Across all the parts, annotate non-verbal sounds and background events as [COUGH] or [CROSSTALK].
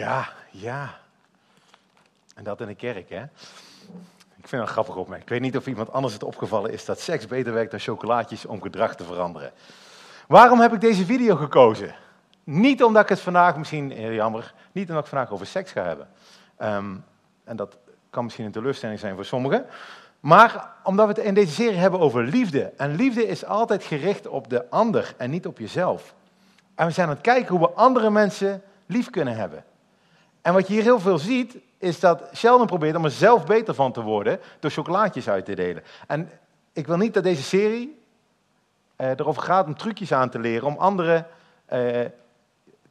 Ja, ja. En dat in de kerk, hè? Ik vind dat een grappig opmerking. Ik weet niet of iemand anders het opgevallen is dat seks beter werkt dan chocolaatjes om gedrag te veranderen. Waarom heb ik deze video gekozen? Niet omdat ik het vandaag, misschien heel jammer, niet omdat ik vandaag over seks ga hebben. Ehm, en dat kan misschien een teleurstelling zijn voor sommigen. Maar omdat we het in deze serie hebben over liefde. En liefde is altijd gericht op de ander en niet op jezelf. En we zijn aan het kijken hoe we andere mensen lief kunnen hebben. En wat je hier heel veel ziet, is dat Sheldon probeert om er zelf beter van te worden door chocolaatjes uit te delen. En ik wil niet dat deze serie eh, erover gaat om trucjes aan te leren om anderen eh,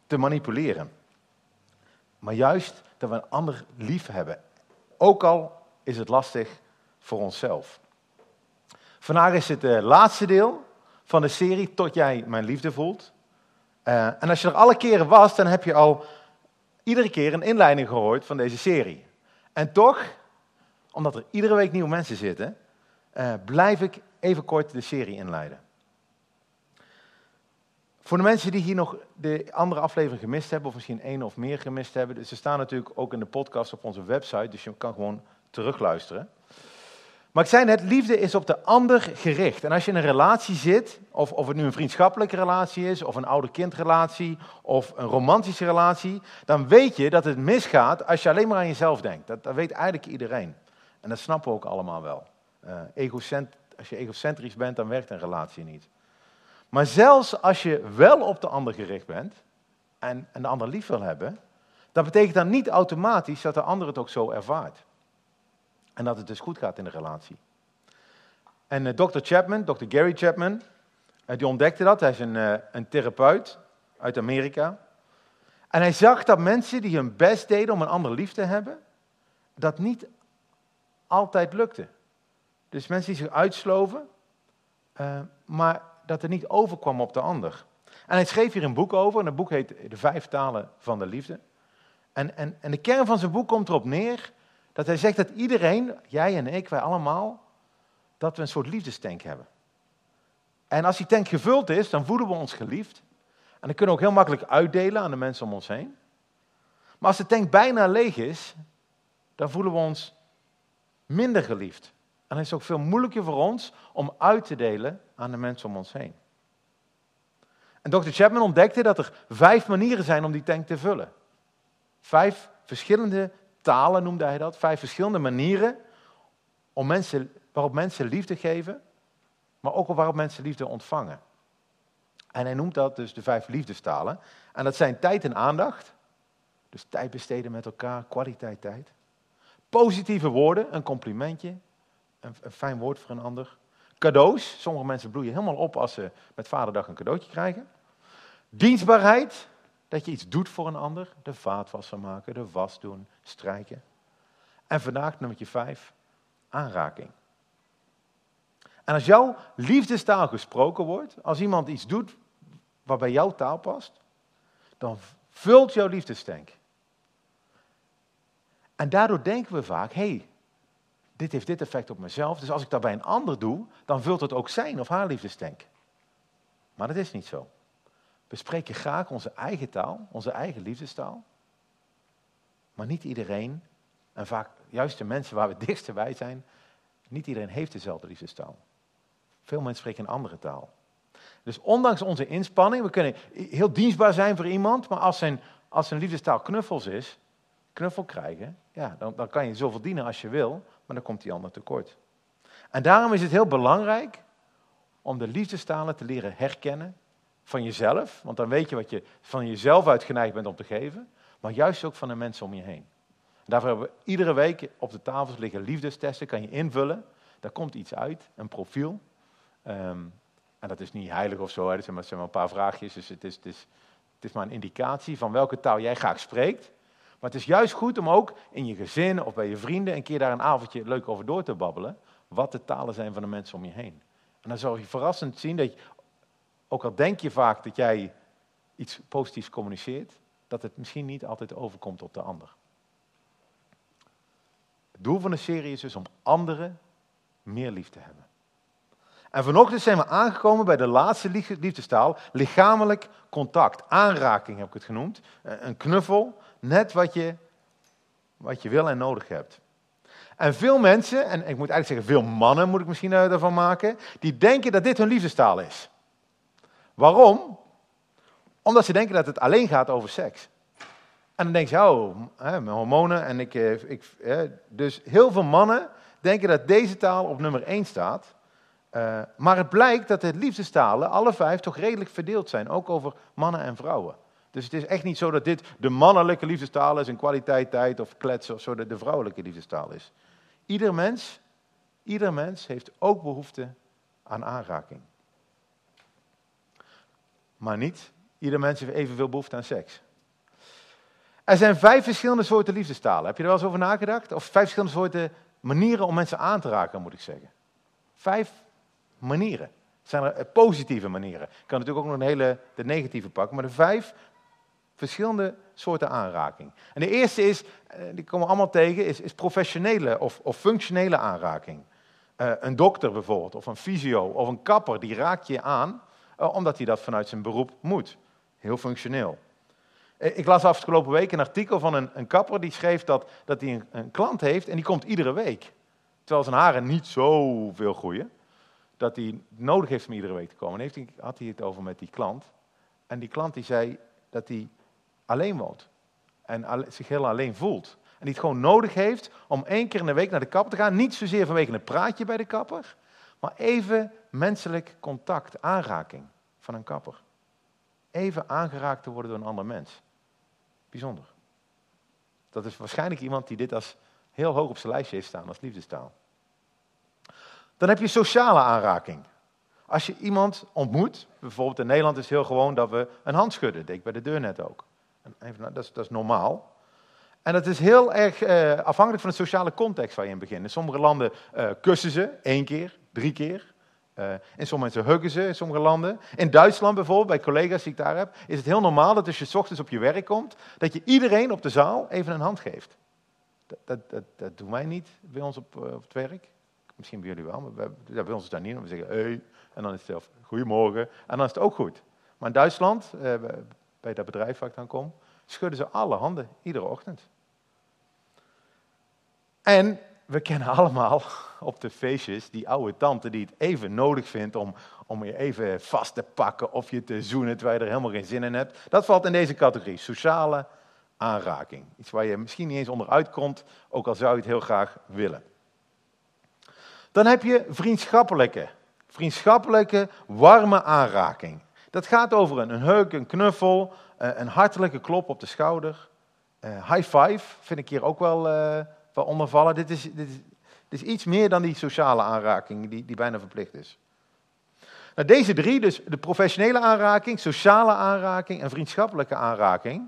te manipuleren. Maar juist dat we een ander lief hebben. Ook al is het lastig voor onszelf. Vandaag is het het laatste deel van de serie Tot jij mijn liefde voelt. Uh, en als je er alle keren was, dan heb je al iedere keer een inleiding gehoord van deze serie. En toch, omdat er iedere week nieuwe mensen zitten, uh, blijf ik even kort de serie inleiden. Voor de mensen die hier nog de andere aflevering gemist hebben, of misschien één of meer gemist hebben, ze staan natuurlijk ook in de podcast op onze website, dus je kan gewoon terugluisteren. Maar ik zei net, liefde is op de ander gericht. En als je in een relatie zit, of, of het nu een vriendschappelijke relatie is, of een ouder-kindrelatie, of een romantische relatie, dan weet je dat het misgaat als je alleen maar aan jezelf denkt. Dat, dat weet eigenlijk iedereen. En dat snappen we ook allemaal wel. Uh, als je egocentrisch bent, dan werkt een relatie niet. Maar zelfs als je wel op de ander gericht bent, en, en de ander lief wil hebben, dat betekent dan niet automatisch dat de ander het ook zo ervaart. En dat het dus goed gaat in de relatie. En uh, Dr. Chapman, Dr. Gary Chapman, uh, die ontdekte dat. Hij is een, uh, een therapeut uit Amerika. En hij zag dat mensen die hun best deden om een ander lief te hebben, dat niet altijd lukte. Dus mensen die zich uitsloven, maar dat er niet overkwam op de ander. En hij schreef hier een boek over, en het boek heet De Vijf Talen van de Liefde. En, en, en de kern van zijn boek komt erop neer dat hij zegt dat iedereen, jij en ik, wij allemaal, dat we een soort liefdestank hebben. En als die tank gevuld is, dan voelen we ons geliefd. En dan kunnen we ook heel makkelijk uitdelen aan de mensen om ons heen. Maar als de tank bijna leeg is, dan voelen we ons minder geliefd. En dan is het ook veel moeilijker voor ons om uit te delen aan de mensen om ons heen. En Dr. Chapman ontdekte dat er vijf manieren zijn om die tank te vullen. Vijf verschillende talen noemde hij dat, vijf verschillende manieren om mensen, waarop mensen liefde geven, maar ook waarop mensen liefde ontvangen. En hij noemt dat dus de vijf liefdestalen. En dat zijn tijd en aandacht, dus tijd besteden met elkaar, kwaliteit tijd. Positieve woorden, een complimentje, een, een fijn woord voor een ander. Cadeaus, sommige mensen bloeien helemaal op als ze met vaderdag een cadeautje krijgen. Dienstbaarheid, dat je iets doet voor een ander. De vaatwasser maken, de was doen, strijken. En vandaag nummer vijf, aanraking. En als jouw liefdestaal gesproken wordt, als iemand iets doet wat bij jouw taal past, dan vult jouw liefdestank. En daardoor denken we vaak, hé, hey, dit heeft dit effect op mezelf, dus als ik dat bij een ander doe, dan vult het ook zijn of haar liefdestank. Maar dat is niet zo. We spreken graag onze eigen taal, onze eigen liefdestaal. Maar niet iedereen, en vaak juist de mensen waar we dichtst bij zijn, niet iedereen heeft dezelfde liefdestaal. Veel mensen spreken een andere taal. Dus ondanks onze inspanning, we kunnen heel dienstbaar zijn voor iemand, maar als zijn, als zijn liefdestaal knuffels is, knuffel krijgen, ja, dan, dan kan je zoveel dienen als je wil, maar dan komt die ander tekort. En daarom is het heel belangrijk om de liefdestalen te leren herkennen van jezelf, want dan weet je wat je van jezelf uit geneigd bent om te geven, maar juist ook van de mensen om je heen. Daarvoor hebben we iedere week op de tafels liggen liefdestesten, kan je invullen. Daar komt iets uit, een profiel. Ehm, en dat is niet heilig of zo, hè. zijn maar, zijn maar een paar vraagjes. Dus het is, het, is, het is maar een indicatie van welke taal jij graag spreekt. Maar het is juist goed om ook in je gezin of bij je vrienden een keer daar een avondje leuk over door te babbelen. Wat de talen zijn van de mensen om je heen. En dan zal je verrassend zien dat je ook al denk je vaak dat jij iets positiefs communiceert, dat het misschien niet altijd overkomt op de ander. Het doel van de serie is dus om anderen meer lief te hebben. En vanochtend zijn we aangekomen bij de laatste liefdestaal, lichamelijk contact, aanraking heb ik het genoemd. Een knuffel, net wat je, wat je wil en nodig hebt. En veel mensen, en ik moet eigenlijk zeggen veel mannen moet ik misschien daarvan maken, die denken dat dit hun liefdestaal is. Waarom? Omdat ze denken dat het alleen gaat over seks. En dan denk je, oh, hè, mijn hormonen en ik, eh, ik hè, dus heel veel mannen denken dat deze taal op nummer 1 staat. Uh, maar het blijkt dat de liefdestalen, alle vijf, toch redelijk verdeeld zijn. Ook over mannen en vrouwen. Dus het is echt niet zo dat dit de mannelijke liefdestaal is en kwaliteit tijd of kletsen of zo dat de vrouwelijke liefdestaal is. Ieder mens, ieder mens heeft ook behoefte aan aanraking. Maar niet ieder mens heeft evenveel behoefte aan seks. Er zijn vijf verschillende soorten liefdestalen. Heb je er wel eens over nagedacht? Of vijf verschillende soorten manieren om mensen aan te raken, moet ik zeggen. Vijf manieren. Zijn er eh, positieve manieren. Ik kan natuurlijk ook nog een hele de negatieve pakken, maar de vijf verschillende soorten aanraking. En de eerste is, eh, die komen we allemaal tegen, is, is professionele of, of, functionele aanraking. Uh, een dokter bijvoorbeeld, of een fysio, of een kapper, die raakt je aan, omdat hij dat vanuit zijn beroep moet. Heel functioneel. Ik las afgelopen week een artikel van een, een kapper die schreef dat, dat hij een, een, klant heeft en die komt iedere week. Terwijl zijn haren niet zoveel groeien, dat hij nodig heeft om iedere week te komen. En heeft hij, had hij het over met die klant. En die klant die zei dat hij alleen woont. En zich heel alleen voelt. En die het gewoon nodig heeft om één keer in de week naar de kapper te gaan. Niet zozeer vanwege een praatje bij de kapper, maar even menselijk contact, aanraking van een kapper. Even aangeraakt te worden door een ander mens. Bijzonder. Dat is waarschijnlijk iemand die dit als heel hoog op zijn lijstje heeft staan als liefdestaal. Dan heb je sociale aanraking. Als je iemand ontmoet, bijvoorbeeld in Nederland is het heel gewoon dat we een hand schudden. Ik bij de deur net ook. Even, dat, is, dat is normaal. En dat is heel erg uh, afhankelijk van de sociale context waar je in begint. In sommige landen uh, kussen ze één keer, drie keer. Uh, in sommige mensen huggen ze, in sommige landen. In Duitsland bijvoorbeeld, bij collega's die ik daar heb, is het heel normaal dat als je ochtends op je werk komt, dat je iedereen op de zaal even een hand geeft. Dat, dat, dat, doen wij niet bij ons op, op het werk. Misschien bij jullie wel, maar bij, bij ons is dat niet. We zeggen, hey, en dan is het zelf, goedemorgen, en dan is het ook goed. Maar in Duitsland, bij dat bedrijf waar ik dan kom, schudden ze alle handen, iedere ochtend. En we kennen [LAUGHS] allemaal op de feestjes die oude tante die het even nodig vindt om, om je even vast te pakken of je te zoenen terwijl je er helemaal geen zin in hebt. Dat valt in deze categorie, sociale aanraking. Iets waar je misschien niet eens onderuit komt, ook al zou je het heel graag willen. Dan heb je vriendschappelijke, vriendschappelijke warme aanraking. Dat gaat over een, een heuk, een knuffel, eh, een hartelijke klop op de schouder. Uh, high five vind ik hier ook wel, uh, wel ondervallen. Dit is, dit, is, iets meer dan die sociale aanraking die, die bijna verplicht is. Nou, deze drie, dus de professionele aanraking, sociale aanraking en vriendschappelijke aanraking,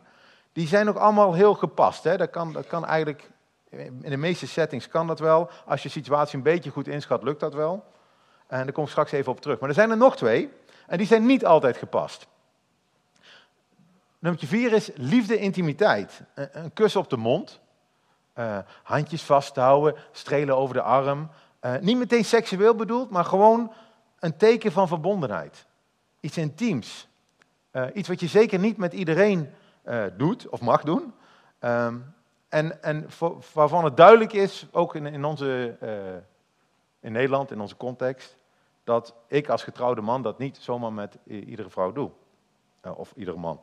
die zijn ook allemaal heel gepast. Hè? Dat, kan, dat kan eigenlijk, in de meeste settings kan dat wel. Als je situatie een beetje goed inschat, lukt dat wel. En daar kom ik straks even op terug. Maar er zijn er nog twee. En die zijn niet altijd gepast. Nummer vier is liefde, intimiteit. Een, kus op de mond. Uh, handjes vasthouden, strelen over de arm. Uh, niet meteen seksueel bedoeld, maar gewoon een teken van verbondenheid. Iets intiems. Uh, iets wat je zeker niet met iedereen doet of mag doen. Um, en, en waarvan het duidelijk is, ook in, in, onze, in Nederland, in onze context, dat ik als getrouwde man dat niet zomaar met iedere vrouw doe. Of iedere man.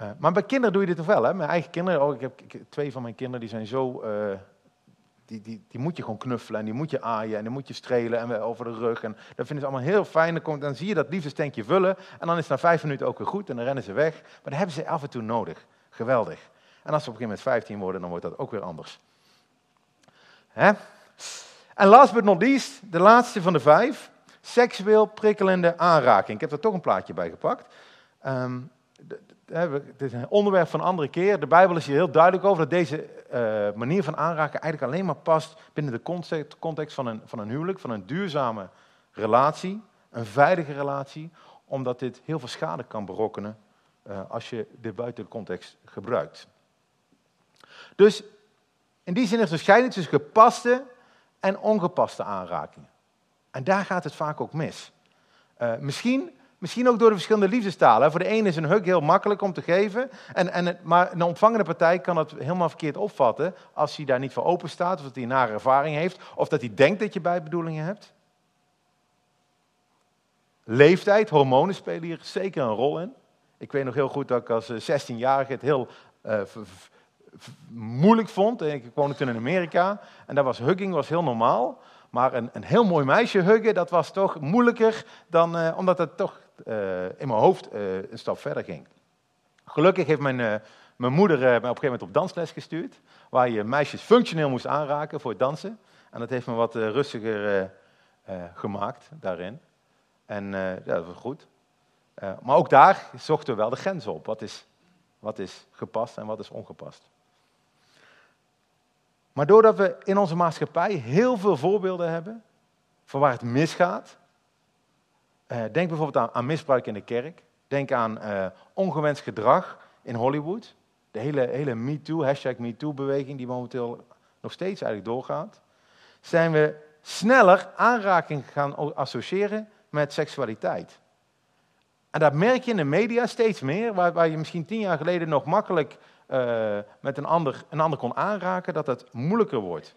Uh, maar bij kinderen doe je dit toch wel, hè? Mijn eigen kinderen, oh, ik heb twee van mijn kinderen, die zijn zo... Uh, die, die, die moet je gewoon knuffelen en die moet je aaien en die moet je strelen en over de rug. En dat vinden ze allemaal heel fijn. Dan, dan zie je dat liefdestenkje vullen en dan is het na vijf minuten ook weer goed en dan rennen ze weg. Maar dat hebben ze af en toe nodig. Geweldig. En als ze op een gegeven moment 15 worden, dan wordt dat ook weer anders. Hè? En last but not least, de laatste van de vijf. Seksueel prikkelende aanraking. Ik heb er toch een plaatje bij gepakt. Um, het is een onderwerp van een andere keer. De Bijbel is hier heel duidelijk over dat deze uh, manier van aanraken eigenlijk alleen maar past binnen de context van een, van een huwelijk, van een duurzame relatie, een veilige relatie, omdat dit heel veel schade kan berokkenen uh, als je dit buiten de context gebruikt. Dus in die zin is er scheiding tussen gepaste en ongepaste aanrakingen. En daar gaat het vaak ook mis. Uh, misschien Misschien ook door de verschillende liefdestalen. Voor de ene is een hug heel makkelijk om te geven. En, en, maar een ontvangende partij kan het helemaal verkeerd opvatten als hij daar niet voor open staat. Of dat hij een nare ervaring heeft. Of dat hij denkt dat je bijbedoelingen hebt. Leeftijd, hormonen spelen hier zeker een rol in. Ik weet nog heel goed dat ik als eh, 16-jarige het heel eh, moeilijk vond. Ik woonde toen in Amerika en daar was hugging was heel normaal. Maar een, een heel mooi meisje huggen, dat was toch moeilijker dan, eh, omdat het toch eh, in mijn hoofd eh, een stap verder ging. Gelukkig heeft mijn, mijn moeder mij op een gegeven moment op dansles gestuurd, waar je meisjes functioneel moest aanraken voor het dansen. En dat heeft me wat rustiger gemaakt daarin. En ja, dat was goed. Maar ook daar zochten we wel de grens op. Wat is, wat is gepast en wat is ongepast? Maar doordat we in onze maatschappij heel veel voorbeelden hebben van waar het misgaat. eh, denk bijvoorbeeld aan, misbruik in de kerk. Denk aan eh, ongewenst gedrag in Hollywood. De hele, hele MeToo, hashtag MeToo-beweging die momenteel nog steeds eigenlijk doorgaat. Zijn we sneller aanraking gaan associëren met seksualiteit. En dat merk je in de media steeds meer, waar, waar je misschien tien jaar geleden nog makkelijk eh, met een ander, een ander kon aanraken, dat het moeilijker wordt.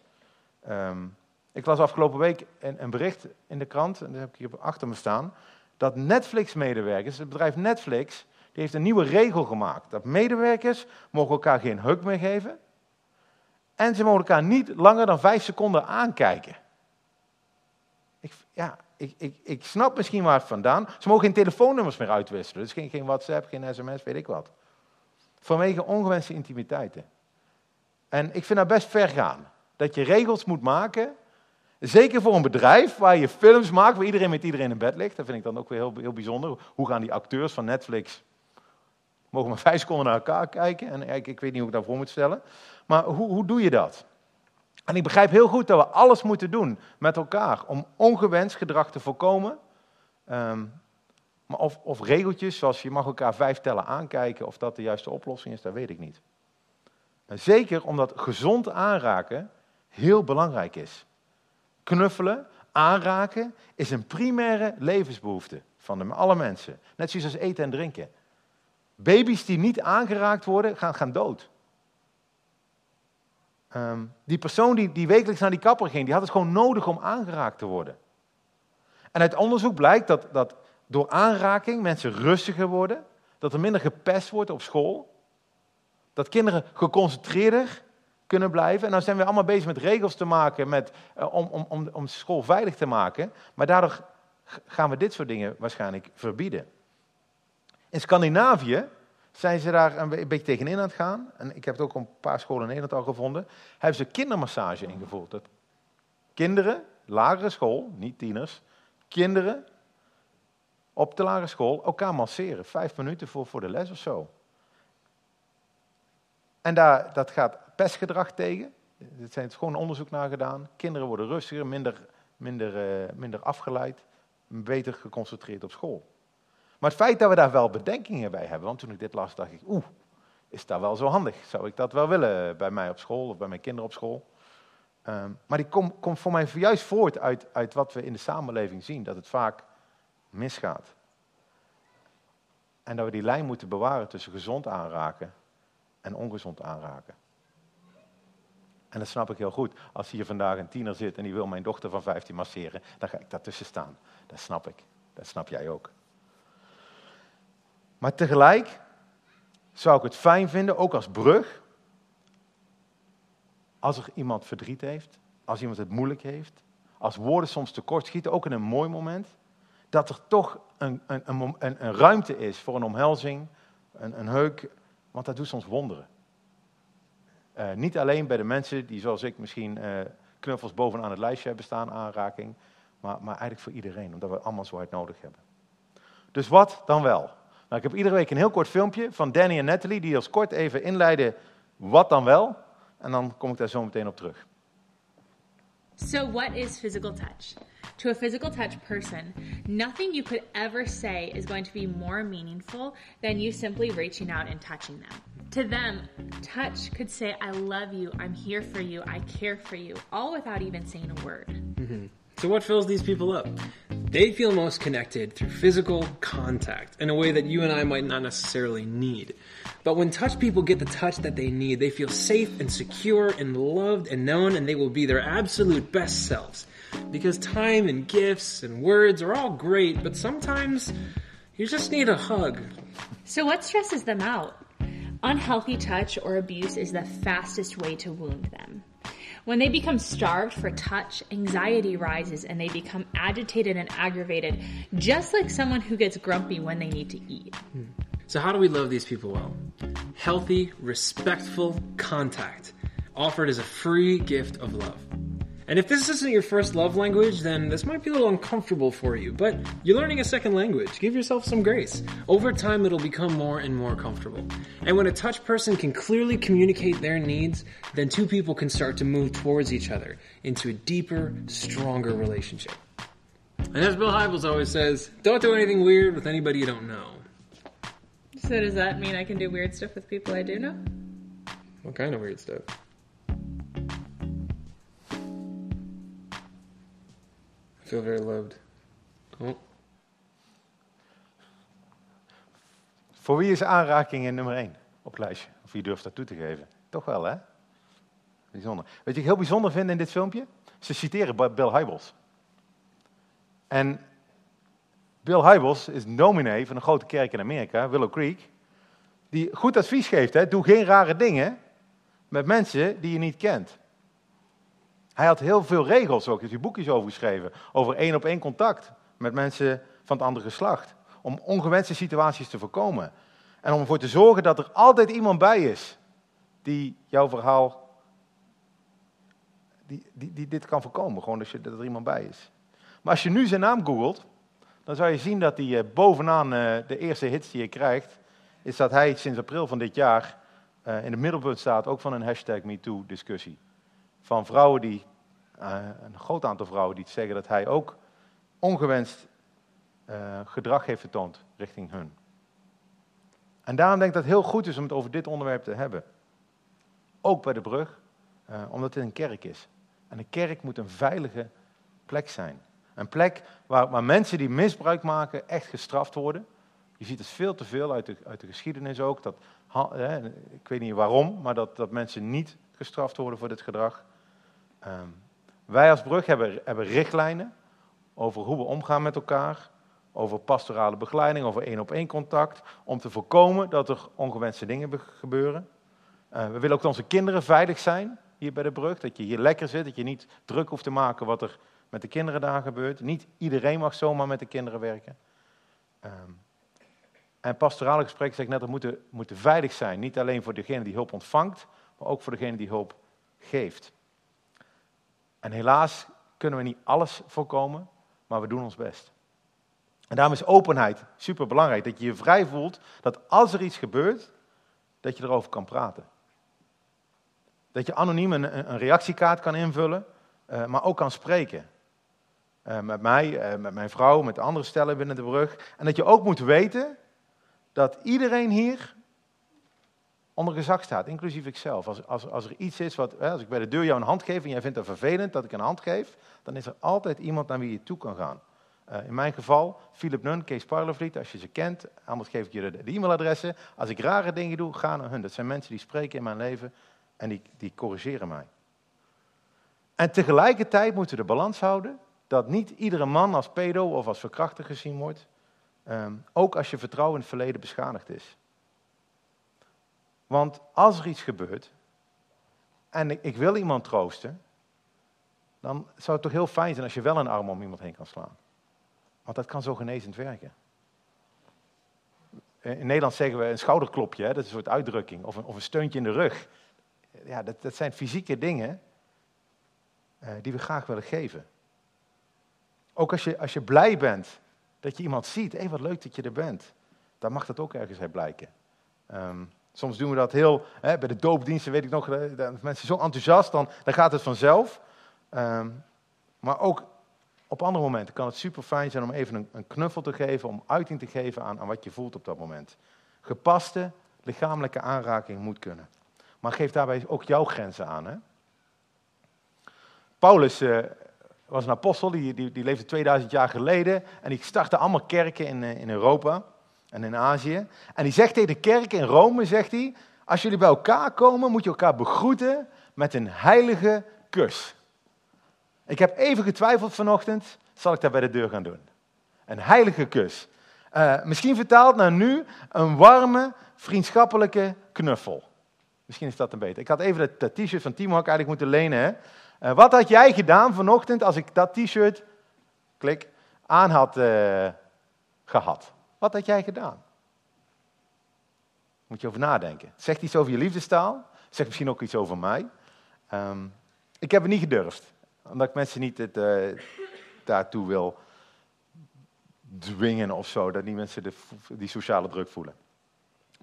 Ehm, ik las afgelopen week een, bericht in de krant, en dat heb ik hier achter me staan, dat Netflix-medewerkers, het bedrijf Netflix, die heeft een nieuwe regel gemaakt. Dat medewerkers mogen elkaar geen hug meer geven en ze mogen elkaar niet langer dan vijf seconden aankijken. Ik, ja, ik, ik, ik snap misschien waar het vandaan. Ze mogen geen telefoonnummers meer uitwisselen. Dus geen, geen WhatsApp, geen sms, weet ik wat. Vanwege ongewenste intimiteiten. En ik vind dat best ver gaan. Dat je regels moet maken. Zeker voor een bedrijf waar je films maakt, waar iedereen met iedereen in bed ligt. Dat vind ik dan ook weer heel, heel bijzonder. Hoe gaan die acteurs van Netflix. mogen maar [LAUGHS] vijf seconden naar elkaar kijken? En ik, ik weet niet hoe ik dat voor moet stellen. Maar hoe, hoe doe je dat? En ik begrijp heel goed dat we alles moeten doen met elkaar om ongewenst gedrag te voorkomen. Maar of, of regeltjes zoals je mag elkaar vijf tellen aankijken, of dat de juiste oplossing is, dat weet ik niet. Zeker omdat gezond aanraken heel belangrijk is. Knuffelen, aanraken is een primaire levensbehoefte van de, alle mensen. Net zoals als eten en drinken. Baby's die niet aangeraakt worden, gaan, gaan dood. Ehm, die persoon die, die wekelijks naar die kapper ging, die had het gewoon nodig om aangeraakt te worden. En uit onderzoek blijkt dat, dat door aanraking mensen rustiger worden, dat er minder gepest wordt op school, dat kinderen geconcentreerder kunnen blijven. En dan zijn we allemaal bezig met regels te maken met, eh, om, om, om, om school veilig te maken, maar daardoor gaan we dit soort dingen waarschijnlijk verbieden. In Scandinavië zijn ze daar een be- een beetje tegenin aan het gaan. En ik heb het ook een paar scholen in Nederland al gevonden. Hebben ze kindermassage ingevoerd. Dat kinderen, lagere school, niet tieners, kinderen op de lagere school elkaar masseren. Vijf minuten voor, voor de les of zo. En daar, dat gaat pestgedrag tegen. Er zijn gewoon onderzoek naar gedaan. Kinderen worden rustiger, minder, minder, eh, minder afgeleid, beter geconcentreerd op school. Maar het feit dat we daar wel bedenkingen bij hebben, want toen ik dit las, dacht ik, oeh, is dat wel zo handig? Zou ik dat wel willen bij mij op school of bij mijn kinderen op school? Ehm, maar die komt komt voor mij juist voort uit, uit wat we in de samenleving zien, dat het vaak misgaat. En dat we die lijn moeten bewaren tussen gezond aanraken en ongezond aanraken. En dat snap ik heel goed. Als hier vandaag een tiener zit en die wil mijn dochter van 15 masseren, dan ga ik daartussen staan. Dat snap ik. Dat snap jij ook. Maar tegelijk zou ik het fijn vinden, ook als brug, als er iemand verdriet heeft, als iemand het moeilijk heeft, als woorden soms tekort schieten, ook in een mooi moment, dat er toch een, een, een, een, ruimte is voor een omhelzing, een, een heuk, want dat doet soms wonderen. Eh, niet alleen bij de mensen die zoals ik misschien eh, knuffels bovenaan het lijstje hebben staan, aanraking, maar, maar eigenlijk voor iedereen, omdat we allemaal zo hard nodig hebben. Dus wat dan wel? Nou, ik heb iedere week een heel kort filmpje van Danny en Natalie, die als kort even inleiden wat dan wel. En dan kom ik daar zo meteen op terug. So, what is physical touch? To a physical touch person, nothing you could ever say is going to be more meaningful than you simply reaching out and touching them. To them, touch could say, I love you, I'm here for you, I care for you, all without even saying a word. Mm-hmm. So what fills these people up? They feel most connected through physical contact in a way that you and I might not necessarily need. But when touch people get the touch that they need, they feel safe and secure and loved and known, and they will be their absolute best selves. Because time and gifts and words are all great, but sometimes you just need a hug. So, what stresses them out? Unhealthy touch or abuse is the fastest way to wound them. When they become starved for touch, anxiety rises and they become agitated and aggravated, just like someone who gets grumpy when they need to eat. Hmm. So, how do we love these people well? Healthy, respectful contact offered as a free gift of love. And if this isn't your first love language, then this might be a little uncomfortable for you, but you're learning a second language. Give yourself some grace. Over time, it'll become more and more comfortable. And when a touch person can clearly communicate their needs, then two people can start to move towards each other into a deeper, stronger relationship. And as Bill Hybels always says, don't do anything weird with anybody you don't know. So, does that mean I can do weird stuff with people I do know? What kind of weird stuff? I feel very loved. Oh. Voor wie is aanraking in nummer 1 op het lijstje? Of wie durft dat toe te geven? Toch wel, hè? Bijzonder. Weet je wat ik heel bijzonder vind in dit filmpje? Ze citeren Bill Hybels. En Bill Hybels is dominee van een grote kerk in Amerika, Willow Creek, die goed advies geeft. Hè? Doe geen rare dingen met mensen die je niet kent. Hij had heel veel regels ook, heeft hij boekjes over geschreven, over één op één contact met mensen van het andere geslacht. Om ongewenste situaties te voorkomen. En om ervoor te zorgen dat er altijd iemand bij is die jouw verhaal, die, die, die dit kan voorkomen. Gewoon dat, je, dat er iemand bij is. Maar als je nu zijn naam googelt, dan zou je zien dat hij bovenaan de eerste hits die je krijgt, is dat hij sinds april van dit jaar in het middelpunt staat, ook van een hashtag MeToo-discussie. Van vrouwen die, een groot aantal vrouwen die zeggen dat hij ook ongewenst gedrag heeft vertoond richting hun. En daarom denk ik dat het heel goed is om het over dit onderwerp te hebben. Ook bij de brug, omdat het een kerk is. En een kerk moet een veilige plek zijn. Een plek waar, waar, mensen die misbruik maken echt gestraft worden. Je ziet het veel te veel uit de, uit de geschiedenis ook. Dat, ik weet niet waarom, maar dat, dat mensen niet gestraft worden voor dit gedrag. Um, wij als brug hebben, hebben richtlijnen over hoe we omgaan met elkaar. Over pastorale begeleiding, over één op één contact. Om te voorkomen dat er ongewenste dingen gebeuren. Uh, we willen ook dat onze kinderen veilig zijn hier bij de brug. Dat je hier lekker zit, dat je niet druk hoeft te maken wat er met de kinderen daar gebeurt. Niet iedereen mag zomaar met de kinderen werken. Um, en pastorale gesprekken, zeg ik net, dat moeten, moeten veilig zijn. Niet alleen voor degene die hulp ontvangt, maar ook voor degene die hulp geeft. En helaas kunnen we niet alles voorkomen, maar we doen ons best. En daarom is openheid super belangrijk. Dat je je vrij voelt dat als er iets gebeurt, dat je erover kan praten. Dat je anoniem een, een reactiekaart kan invullen, uh, maar ook kan spreken. Uh, met mij, uh, met mijn vrouw, met andere stellen binnen de brug. En dat je ook moet weten dat iedereen hier onder gezag staat, inclusief ikzelf. Als, als, als er iets is wat, als ik bij de deur jou een hand geef en jij vindt het vervelend dat ik een hand geef, dan is er altijd iemand naar wie je toe kan gaan. Uh, in mijn geval, Philip Nun, Kees Parlevliet, als je ze kent, anders geef ik je de, e-mailadressen. Als ik rare dingen doe, ga naar hun. Dat zijn mensen die spreken in mijn leven en die, die corrigeren mij. En tegelijkertijd moeten we de balans houden dat niet iedere man als pedo of als verkrachter gezien wordt. Um, ook als je vertrouwen in het verleden beschadigd is. Want als er iets gebeurt en ik, wil iemand troosten, dan zou het toch heel fijn zijn als je wel een arm om iemand heen kan slaan. Want dat kan zo genezend werken. In Nederland zeggen we een schouderklopje, hè? dat is een soort uitdrukking, of een, of een steuntje in de rug. Ja, dat, dat zijn fysieke dingen uh, die we graag willen geven. Ook als je, als je blij bent dat je iemand ziet, hé, hey, wat leuk dat je er bent. Dan mag dat ook ergens uit blijken. Um, soms doen we dat heel, hè, bij de doopdiensten weet ik nog, dan mensen zo enthousiast, dan, dan gaat het vanzelf. Um, maar ook op andere momenten kan het super fijn zijn om even een, een, knuffel te geven, om uiting te geven aan, aan wat je voelt op dat moment. Gepaste lichamelijke aanraking moet kunnen. Maar geef daarbij ook jouw grenzen aan. Hè? Paulus uh, was een apostel, die, die, die leefde 2000 jaar geleden. En die startte allemaal kerken in, in Europa en in Azië. En die zegt tegen de kerk in Rome, zegt hij, als jullie bij elkaar komen, moet je elkaar begroeten met een heilige kus. Ik heb even getwijfeld vanochtend, zal ik dat bij de deur gaan doen? Een heilige kus. Uh, misschien vertaald naar nu een warme, vriendschappelijke knuffel. Misschien is dat een beter. Ik had even dat, t-shirt van Timo eigenlijk moeten lenen. Uh, wat had jij gedaan vanochtend als ik dat t-shirt, klik, aan had uh, gehad? Wat had jij gedaan? Moet je over nadenken. Zegt iets over je liefdestaal? Zegt misschien ook iets over mij? Um, ik heb het niet gedurfd. Omdat ik mensen niet het, uh, daartoe wil dwingen of zo. Dat die mensen de, die sociale druk voelen.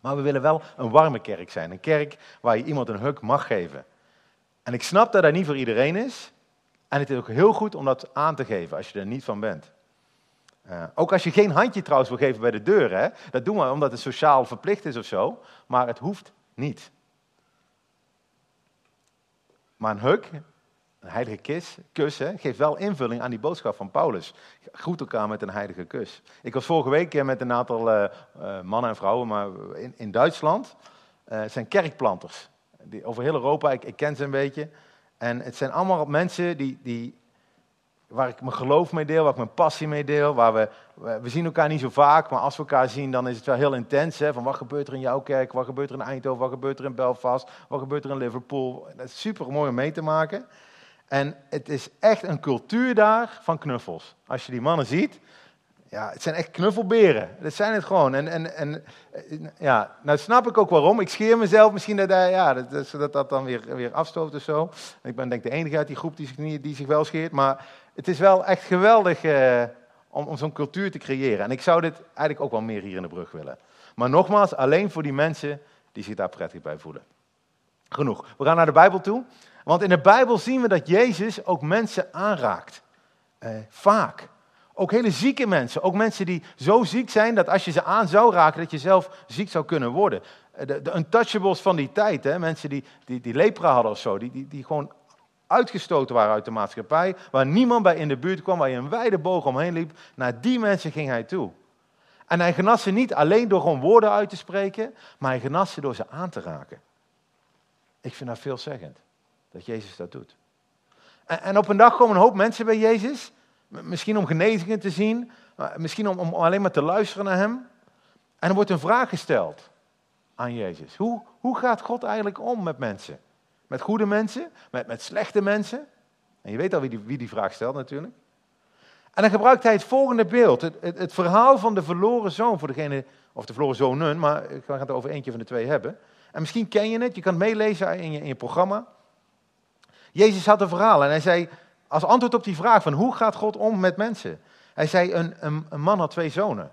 Maar we willen wel een warme kerk zijn. Een kerk waar je iemand een huk mag geven. En ik snap dat dat niet voor iedereen is. En het is ook heel goed om dat aan te geven als je er niet van bent. Uh, ook als je geen handje trouwens wil geven bij de deur. Hè? Dat doen we omdat het sociaal verplicht is of zo. Maar het hoeft niet. Maar een huk, een heilige kus, kus hè, geeft wel invulling aan die boodschap van Paulus. Groet elkaar met een heilige kus. Ik was vorige week met een aantal uh, mannen en vrouwen maar in, in Duitsland. het zijn kerkplanters. Die, over heel Europa, ik, ik ken ze een beetje. En het zijn allemaal mensen die, die waar ik mijn geloof mee deel, waar ik mijn passie mee deel. Waar we, we zien elkaar niet zo vaak, maar als we elkaar zien, dan is het wel heel intens. Hè? Van wat gebeurt er in jouw kerk, wat gebeurt er in Eindhoven, wat gebeurt er in Belfast, wat gebeurt er in Liverpool. Dat is super mooi om mee te maken. En het is echt een cultuur daar van knuffels. Als je die mannen ziet, ja, het zijn echt knuffelberen. Dat zijn het gewoon. En, en, en ja, nou snap ik ook waarom. Ik scheer mezelf misschien dat ja, dat, dat, dat dan weer, weer afstoot of zo. Ik ben denk ik de enige uit die groep die zich, die zich wel scheert. Maar het is wel echt geweldig eh, om, om zo'n cultuur te creëren. En ik zou dit eigenlijk ook wel meer hier in de brug willen. Maar nogmaals, alleen voor die mensen die zich daar prettig bij voelen. Genoeg. We gaan naar de Bijbel toe. Want in de Bijbel zien we dat Jezus ook mensen aanraakt. Eh, vaak. Ook hele zieke mensen. Ook mensen die zo ziek zijn dat als je ze aan zou raken, dat je zelf ziek zou kunnen worden. Eh, de, untouchables van die tijd, hè? mensen die, die, die lepra hadden of zo, die, die, die gewoon uitgestoten waren uit de maatschappij, waar niemand bij in de buurt kwam, waar je een wijde boog omheen liep. Naar die mensen ging hij toe. En hij genas ze niet alleen door gewoon woorden uit te spreken, maar hij genas ze door ze aan te raken. Ik vind dat veelzeggend, dat Jezus dat doet. En, en op een dag komen een hoop mensen bij Jezus, misschien om genezingen te zien, misschien om, om alleen maar te luisteren naar hem. En er wordt een vraag gesteld aan Jezus. Hoe, hoe gaat God eigenlijk om met mensen? Met goede mensen, met, met slechte mensen. En je weet al wie die, wie die vraag stelt natuurlijk. En dan gebruikt hij het volgende beeld. Het, het, het, verhaal van de verloren zoon voor degene, of de verloren zonen, maar ik ga het over eentje van de twee hebben. En misschien ken je het, je kan het meelezen in je, in je programma. Jezus had een verhaal en hij zei, als antwoord op die vraag van hoe gaat God om met mensen? Hij zei, een, een, een man had twee zonen.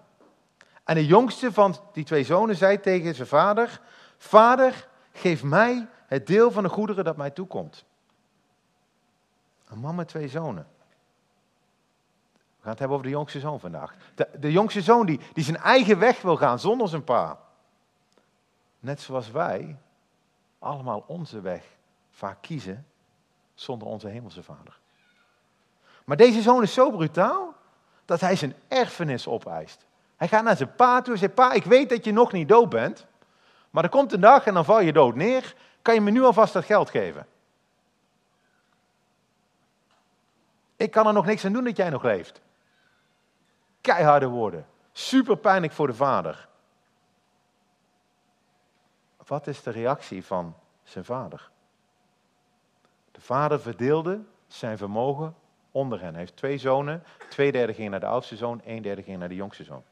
En de jongste van die twee zonen zei tegen zijn vader, vader, geef mij het deel van de goederen dat mij toekomt. Een man met twee zonen. We gaan het hebben over de jongste zoon vandaag. De, de jongste zoon die, die zijn eigen weg wil gaan zonder zijn pa. Net zoals wij allemaal onze weg vaak kiezen zonder onze hemelse vader. Maar deze zoon is zo brutaal dat hij zijn erfenis opeist. Hij gaat naar zijn pa toe en zegt, pa, ik weet dat je nog niet dood bent, maar er komt een dag en dan val je dood neer kan je me nu alvast dat geld geven? Ik kan er nog niks aan doen dat jij nog leeft. Keiharde woorden. Super pijnlijk voor de vader. Wat is de reactie van zijn vader? De vader verdeelde zijn vermogen onder hen. Hij heeft twee zonen. Twee derde ging naar de oudste zoon, een derde ging naar de jongste zoon.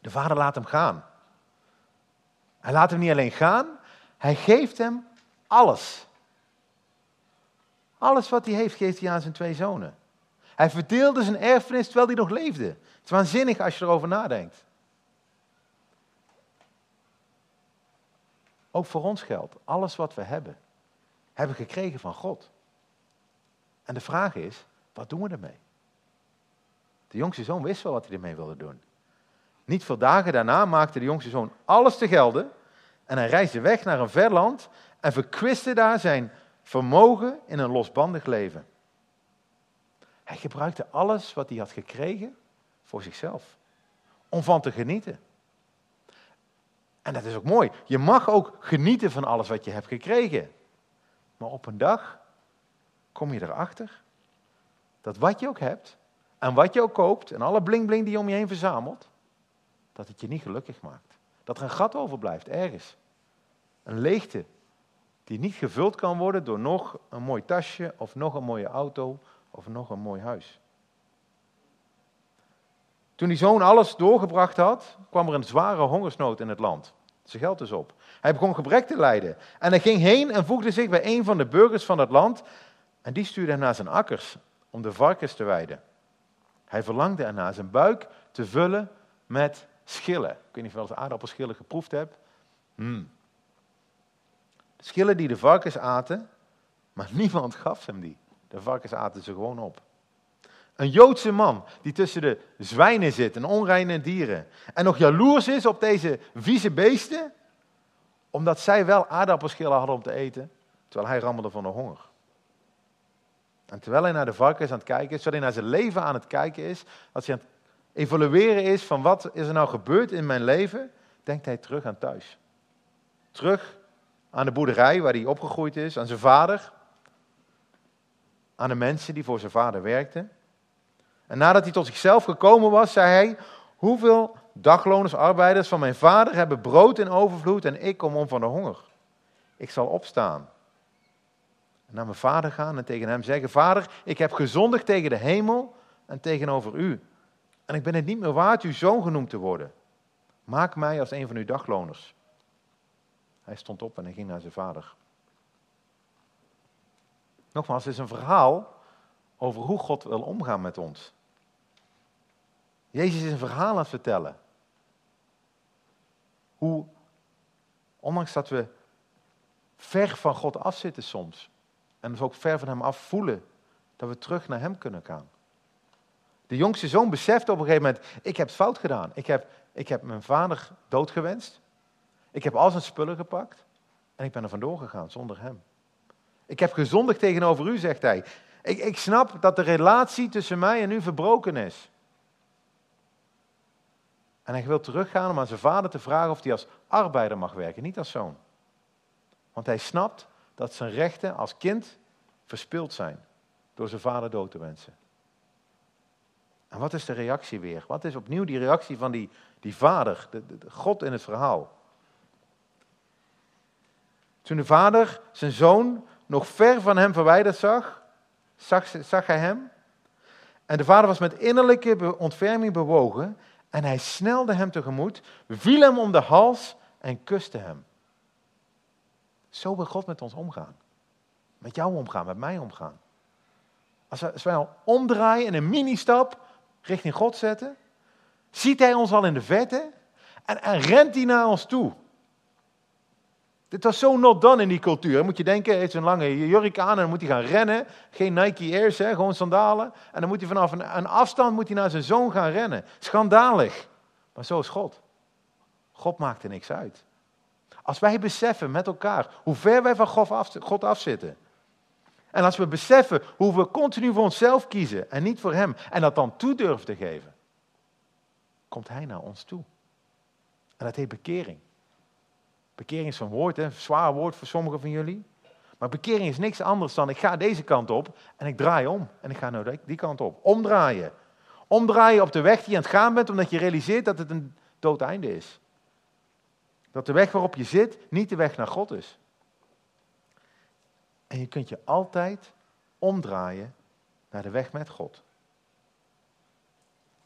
De vader laat hem gaan. Hij laat hem niet alleen gaan, hij geeft hem alles. Alles wat hij heeft, geeft hij aan zijn twee zonen. Hij verdeelde zijn erfenis terwijl hij nog leefde. Het is waanzinnig als je erover nadenkt. Ook voor ons geldt, alles wat we hebben, hebben we gekregen van God. En de vraag is, wat doen we ermee? De jongste zoon wist wel wat hij ermee wilde doen. Niet veel dagen daarna maakte de jongste zoon alles te gelden en hij reisde weg naar een ver land en verkwiste daar zijn vermogen in een losbandig leven. Hij gebruikte alles wat hij had gekregen voor zichzelf. Om van te genieten. En dat is ook mooi. Je mag ook genieten van alles wat je hebt gekregen. Maar op een dag kom je erachter dat wat je ook hebt en wat je ook koopt en alle bling bling die je om je heen verzamelt, dat het je niet gelukkig maakt. Dat er een gat overblijft ergens. Een leegte die niet gevuld kan worden door nog een mooi tasje of nog een mooie auto of nog een mooi huis. Toen die zoon alles doorgebracht had, kwam er een zware hongersnood in het land. Zijn geld is op. Hij begon gebrek te lijden. En hij ging heen en voegde zich bij een van de burgers van het land. En die stuurde hem naar zijn akkers om de varkens te weiden. Hij verlangde ernaar zijn buik te vullen met schillen. Ik weet niet of je wel eens aardappelschillen geproefd hebt. Hmm. Schillen die de varkens aten, maar [LAUGHS] niemand gaf hem die. De varkens aten ze gewoon op. Een Joodse man die tussen de zwijnen zit en onreine dieren. En nog jaloers is op deze vieze beesten, omdat zij wel aardappelschillen hadden om te eten, terwijl hij rammelde van de honger. En terwijl hij naar de varkens aan het kijken is, terwijl hij naar zijn leven aan het kijken is, als hij aan het evalueren is van wat is er nou gebeurd in mijn leven, denkt hij terug aan thuis. Terug aan de boerderij waar hij opgegroeid is, aan zijn vader, aan de mensen die voor zijn vader werkten. En nadat hij tot zichzelf gekomen was, zei hij: Hoeveel dagloners, arbeiders van mijn vader hebben brood in overvloed en ik kom om van de honger? Ik zal opstaan en naar mijn vader gaan en tegen hem zeggen: Vader, ik heb gezondigd tegen de hemel en tegenover u. En ik ben het niet meer waard uw zoon genoemd te worden. Maak mij als een van uw dagloners. Hij stond op en hij ging naar zijn vader. Nogmaals, het is een verhaal over hoe God wil omgaan met ons. Jezus is een verhaal aan het vertellen. Hoe, ondanks dat we ver van God afzitten soms, en dus ook ver van Hem af voelen, dat we terug naar Hem kunnen gaan. De jongste zoon beseft op een gegeven moment, ik heb het fout gedaan. Ik heb, ik heb mijn vader doodgewenst. Ik heb al zijn spullen gepakt. En ik ben er vandoor gegaan zonder hem. Ik heb gezondigd tegenover u, zegt hij. Ik, ik snap dat de relatie tussen mij en u verbroken is. En hij wil teruggaan om aan zijn vader te vragen of hij als arbeider mag werken, niet als zoon. Want hij snapt dat zijn rechten als kind verspild zijn door zijn vader dood te wensen. En wat is de reactie weer? Wat is opnieuw die reactie van die, die vader, de, God in het verhaal? Toen de vader zijn zoon nog ver van hem verwijderd zag, zag, zag hij hem. En de vader was met innerlijke ontferming bewogen en hij snelde hem tegemoet, viel hem om de hals en kuste hem. Zo wil God met ons omgaan. Met jou omgaan, met mij omgaan. Als wij, al omdraaien en een mini-stap richting God zetten, ziet hij ons al in de verte en, en rent hij naar ons toe. Dit was zo not done in die cultuur. Moet je denken, hij heeft een lange jurk aan en dan moet hij gaan rennen. Geen Nike Airs, hè, gewoon sandalen. En dan moet hij vanaf een, een afstand moet hij naar zijn zoon gaan rennen. Schandalig. Maar zo is God. God maakt er niks uit. Als wij beseffen met elkaar hoe ver wij van God, af, God afzitten. En als we beseffen hoe we continu voor onszelf kiezen en niet voor Hem. En dat dan toe durven te geven. Komt Hij naar ons toe. En dat heet bekering. Bekering is een woord, een zwaar woord voor sommigen van jullie. Maar bekering is niks anders dan ik ga deze kant op en ik draai om. En ik ga nou die kant op. Omdraaien. Omdraaien op de weg die je aan het gaan bent, omdat je realiseert dat het een dood einde is. Dat de weg waarop je zit niet de weg naar God is. En je kunt je altijd omdraaien naar de weg met God.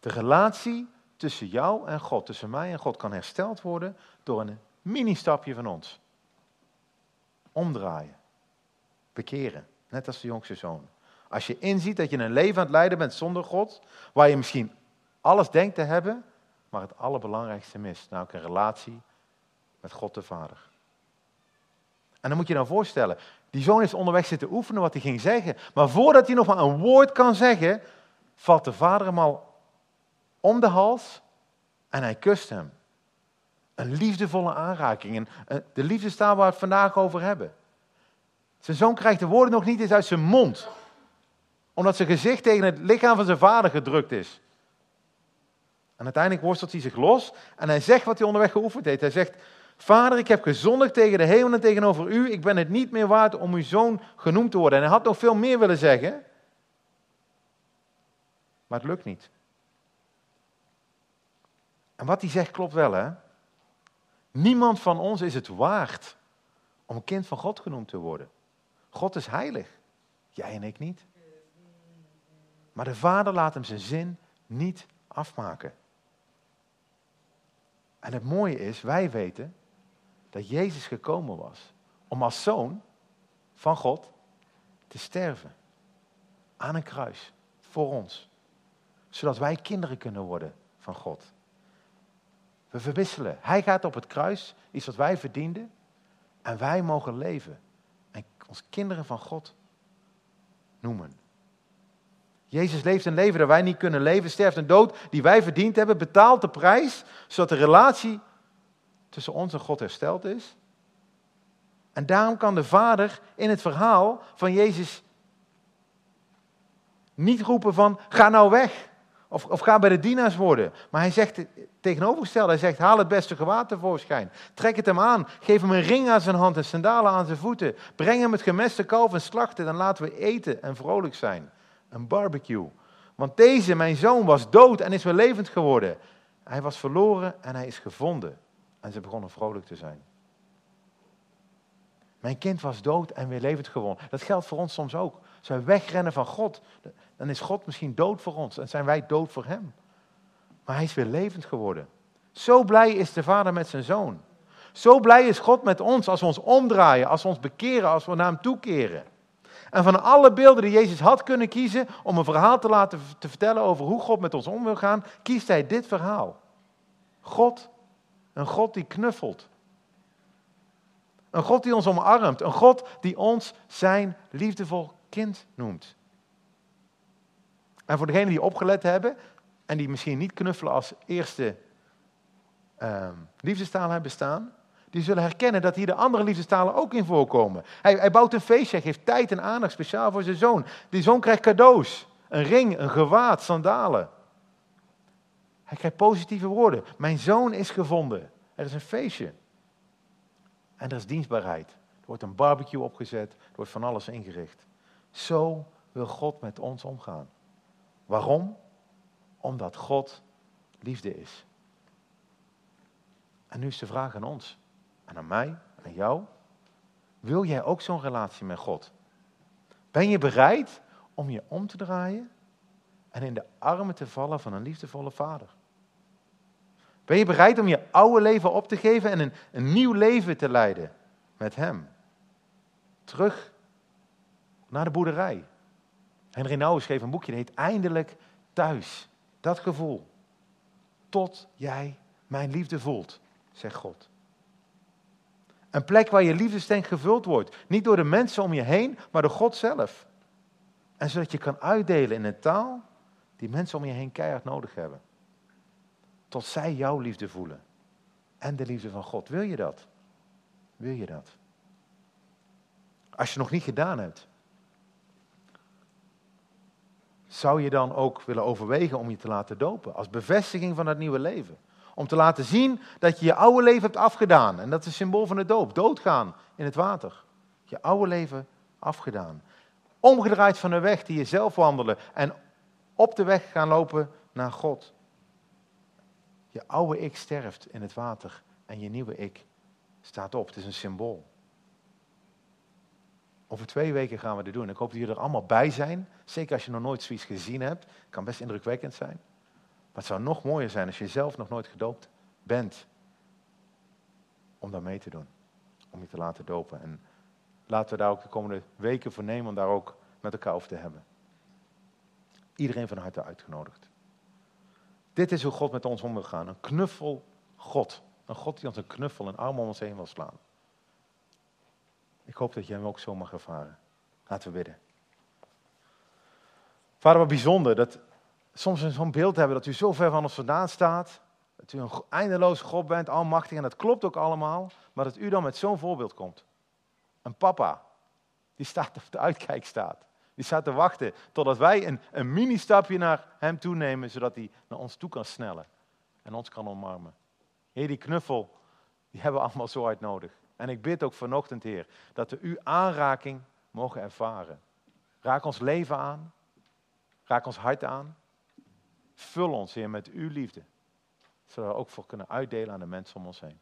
De relatie tussen jou en God, tussen mij en God, kan hersteld worden door een mini-stapje van ons. Omdraaien. Bekeren. Net als de jongste zoon. Als je inziet dat je een leven aan het leiden bent zonder God, waar je misschien alles denkt te hebben, maar het allerbelangrijkste mist, namelijk een relatie met God de Vader. En dan moet je nou voorstellen, die zoon is onderweg zitten oefenen wat hij ging zeggen, maar voordat hij nog maar een woord kan zeggen, valt de vader hem al om de hals en hij kust hem. Een liefdevolle aanraking. De liefdestaal waar we het vandaag over hebben. Zijn zoon krijgt de woorden nog niet eens uit zijn mond. Omdat zijn gezicht tegen het lichaam van zijn vader gedrukt is. En uiteindelijk worstelt hij zich los en hij zegt wat hij onderweg geoefend heeft. Hij zegt, Vader, ik heb gezondigd tegen de hemel en tegenover u. Ik ben het niet meer waard om uw zoon genoemd te worden. En hij had nog veel meer willen zeggen. Maar het lukt niet. En wat hij zegt klopt wel, hè? Niemand van ons is het waard om kind van God genoemd te worden. God is heilig. Jij en ik niet. Maar de vader laat hem zijn zin niet afmaken. En het mooie is, wij weten dat Jezus gekomen was om als zoon van God te sterven. Aan een kruis, voor ons. Zodat wij kinderen kunnen worden van God. We verwisselen. Hij gaat op het kruis, iets wat wij verdienden. En wij mogen leven. En ons kinderen van God noemen. Jezus leeft een leven dat wij niet kunnen leven, sterft een dood die wij verdiend hebben, betaalt de prijs, zodat de relatie tussen ons en God hersteld is. En daarom kan de Vader in het verhaal van Jezus niet roepen van ga nou weg. Of, of ga bij de dienaars worden. Maar hij zegt tegenovergesteld, hij zegt haal het beste gewaad tevoorschijn. Trek het hem aan. Geef hem een ring aan zijn hand en sandalen aan zijn voeten. Breng hem het gemeste kalf en slachten. Dan laten we eten en vrolijk zijn. Een barbecue. Want deze, mijn zoon, was dood en is weer levend geworden. Hij was verloren en hij is gevonden. En ze begonnen vrolijk te zijn. Mijn kind was dood en weer levend geworden. Dat geldt voor ons soms ook. Als wij wegrennen van God, dan is God misschien dood voor ons en zijn wij dood voor hem. Maar hij is weer levend geworden. Zo blij is de vader met zijn zoon. Zo blij is God met ons als we ons omdraaien, als we ons bekeren, als we naar hem toekeren. En van alle beelden die Jezus had kunnen kiezen om een verhaal te laten te vertellen over hoe God met ons om wil gaan, kiest hij dit verhaal. God, een God die knuffelt. Een God die ons omarmt. Een God die ons zijn liefdevol kind noemt. En voor degenen die opgelet hebben en die misschien niet knuffelen als eerste uh, liefdestaal hebben staan, die zullen herkennen dat hier de andere liefdestalen ook in voorkomen. Hij, hij bouwt een feestje, hij geeft tijd en aandacht speciaal voor zijn zoon. Die zoon krijgt cadeaus, een ring, een gewaad, sandalen. Hij krijgt positieve woorden. Mijn zoon is gevonden. Er is een feestje. En er is dienstbaarheid. Er wordt een barbecue opgezet, er wordt van alles ingericht. Zo wil God met ons omgaan. Waarom? Omdat God liefde is. En nu is de vraag aan ons, en aan mij, aan jou. Wil jij ook zo'n relatie met God? Ben je bereid om je om te draaien en in de armen te vallen van een liefdevolle vader? Ben je bereid om je oude leven op te geven en een, een nieuw leven te leiden met Hem? Terug naar de boerderij. Henry Nouwen schreef een boekje, dat heet Eindelijk thuis. Dat gevoel. Tot jij mijn liefde voelt, zegt God. Een plek waar je liefdestank gevuld wordt. Niet door de mensen om je heen, maar door God zelf. En zodat je kan uitdelen in een taal die mensen om je heen keihard nodig hebben. Tot zij jouw liefde voelen. En de liefde van God. Wil je dat? Wil je dat? Als je nog niet gedaan hebt, zou je dan ook willen overwegen om je te laten dopen? Als bevestiging van het nieuwe leven. Om te laten zien dat je je oude leven hebt afgedaan. En dat is een symbool van de doop. Doodgaan in het water. Je oude leven afgedaan. Omgedraaid van de weg die je zelf wandelen. En op de weg gaan lopen naar God. Je oude ik sterft in het water. En je nieuwe ik staat op. Het is een symbool. Over twee weken gaan we dit doen. Ik hoop dat jullie er allemaal bij zijn. Zeker als je nog nooit zoiets gezien hebt. Het kan best indrukwekkend zijn. Maar het zou nog mooier zijn als je zelf nog nooit gedoopt bent. Om daar mee te doen. Om je te laten dopen. En laten we daar ook de komende weken voor nemen om daar ook met elkaar over te hebben. Iedereen van harte uitgenodigd. Dit is hoe God met ons om wil gaan. Een knuffel God. Een God die ons een knuffel, een arm om ons heen wil slaan. Ik hoop dat jij hem ook zo mag ervaren. Laten we bidden. Vader, wat bijzonder dat soms we zo'n beeld hebben dat u zo ver van ons vandaan staat. Dat u een eindeloze God bent, almachtig. En dat klopt ook allemaal. Maar dat u dan met zo'n voorbeeld komt. Een papa die staat op de uitkijk staat. Die staat te wachten totdat wij een, een mini-stapje naar hem toe nemen, zodat hij naar ons toe kan snellen en ons kan omarmen. Heer, die knuffel, die hebben we allemaal zo hard nodig. En ik bid ook vanochtend, Heer, dat we uw aanraking mogen ervaren. Raak ons leven aan. Raak ons hart aan. Vul ons, Heer, met uw liefde. Zodat we ook voor kunnen uitdelen aan de mensen om ons heen.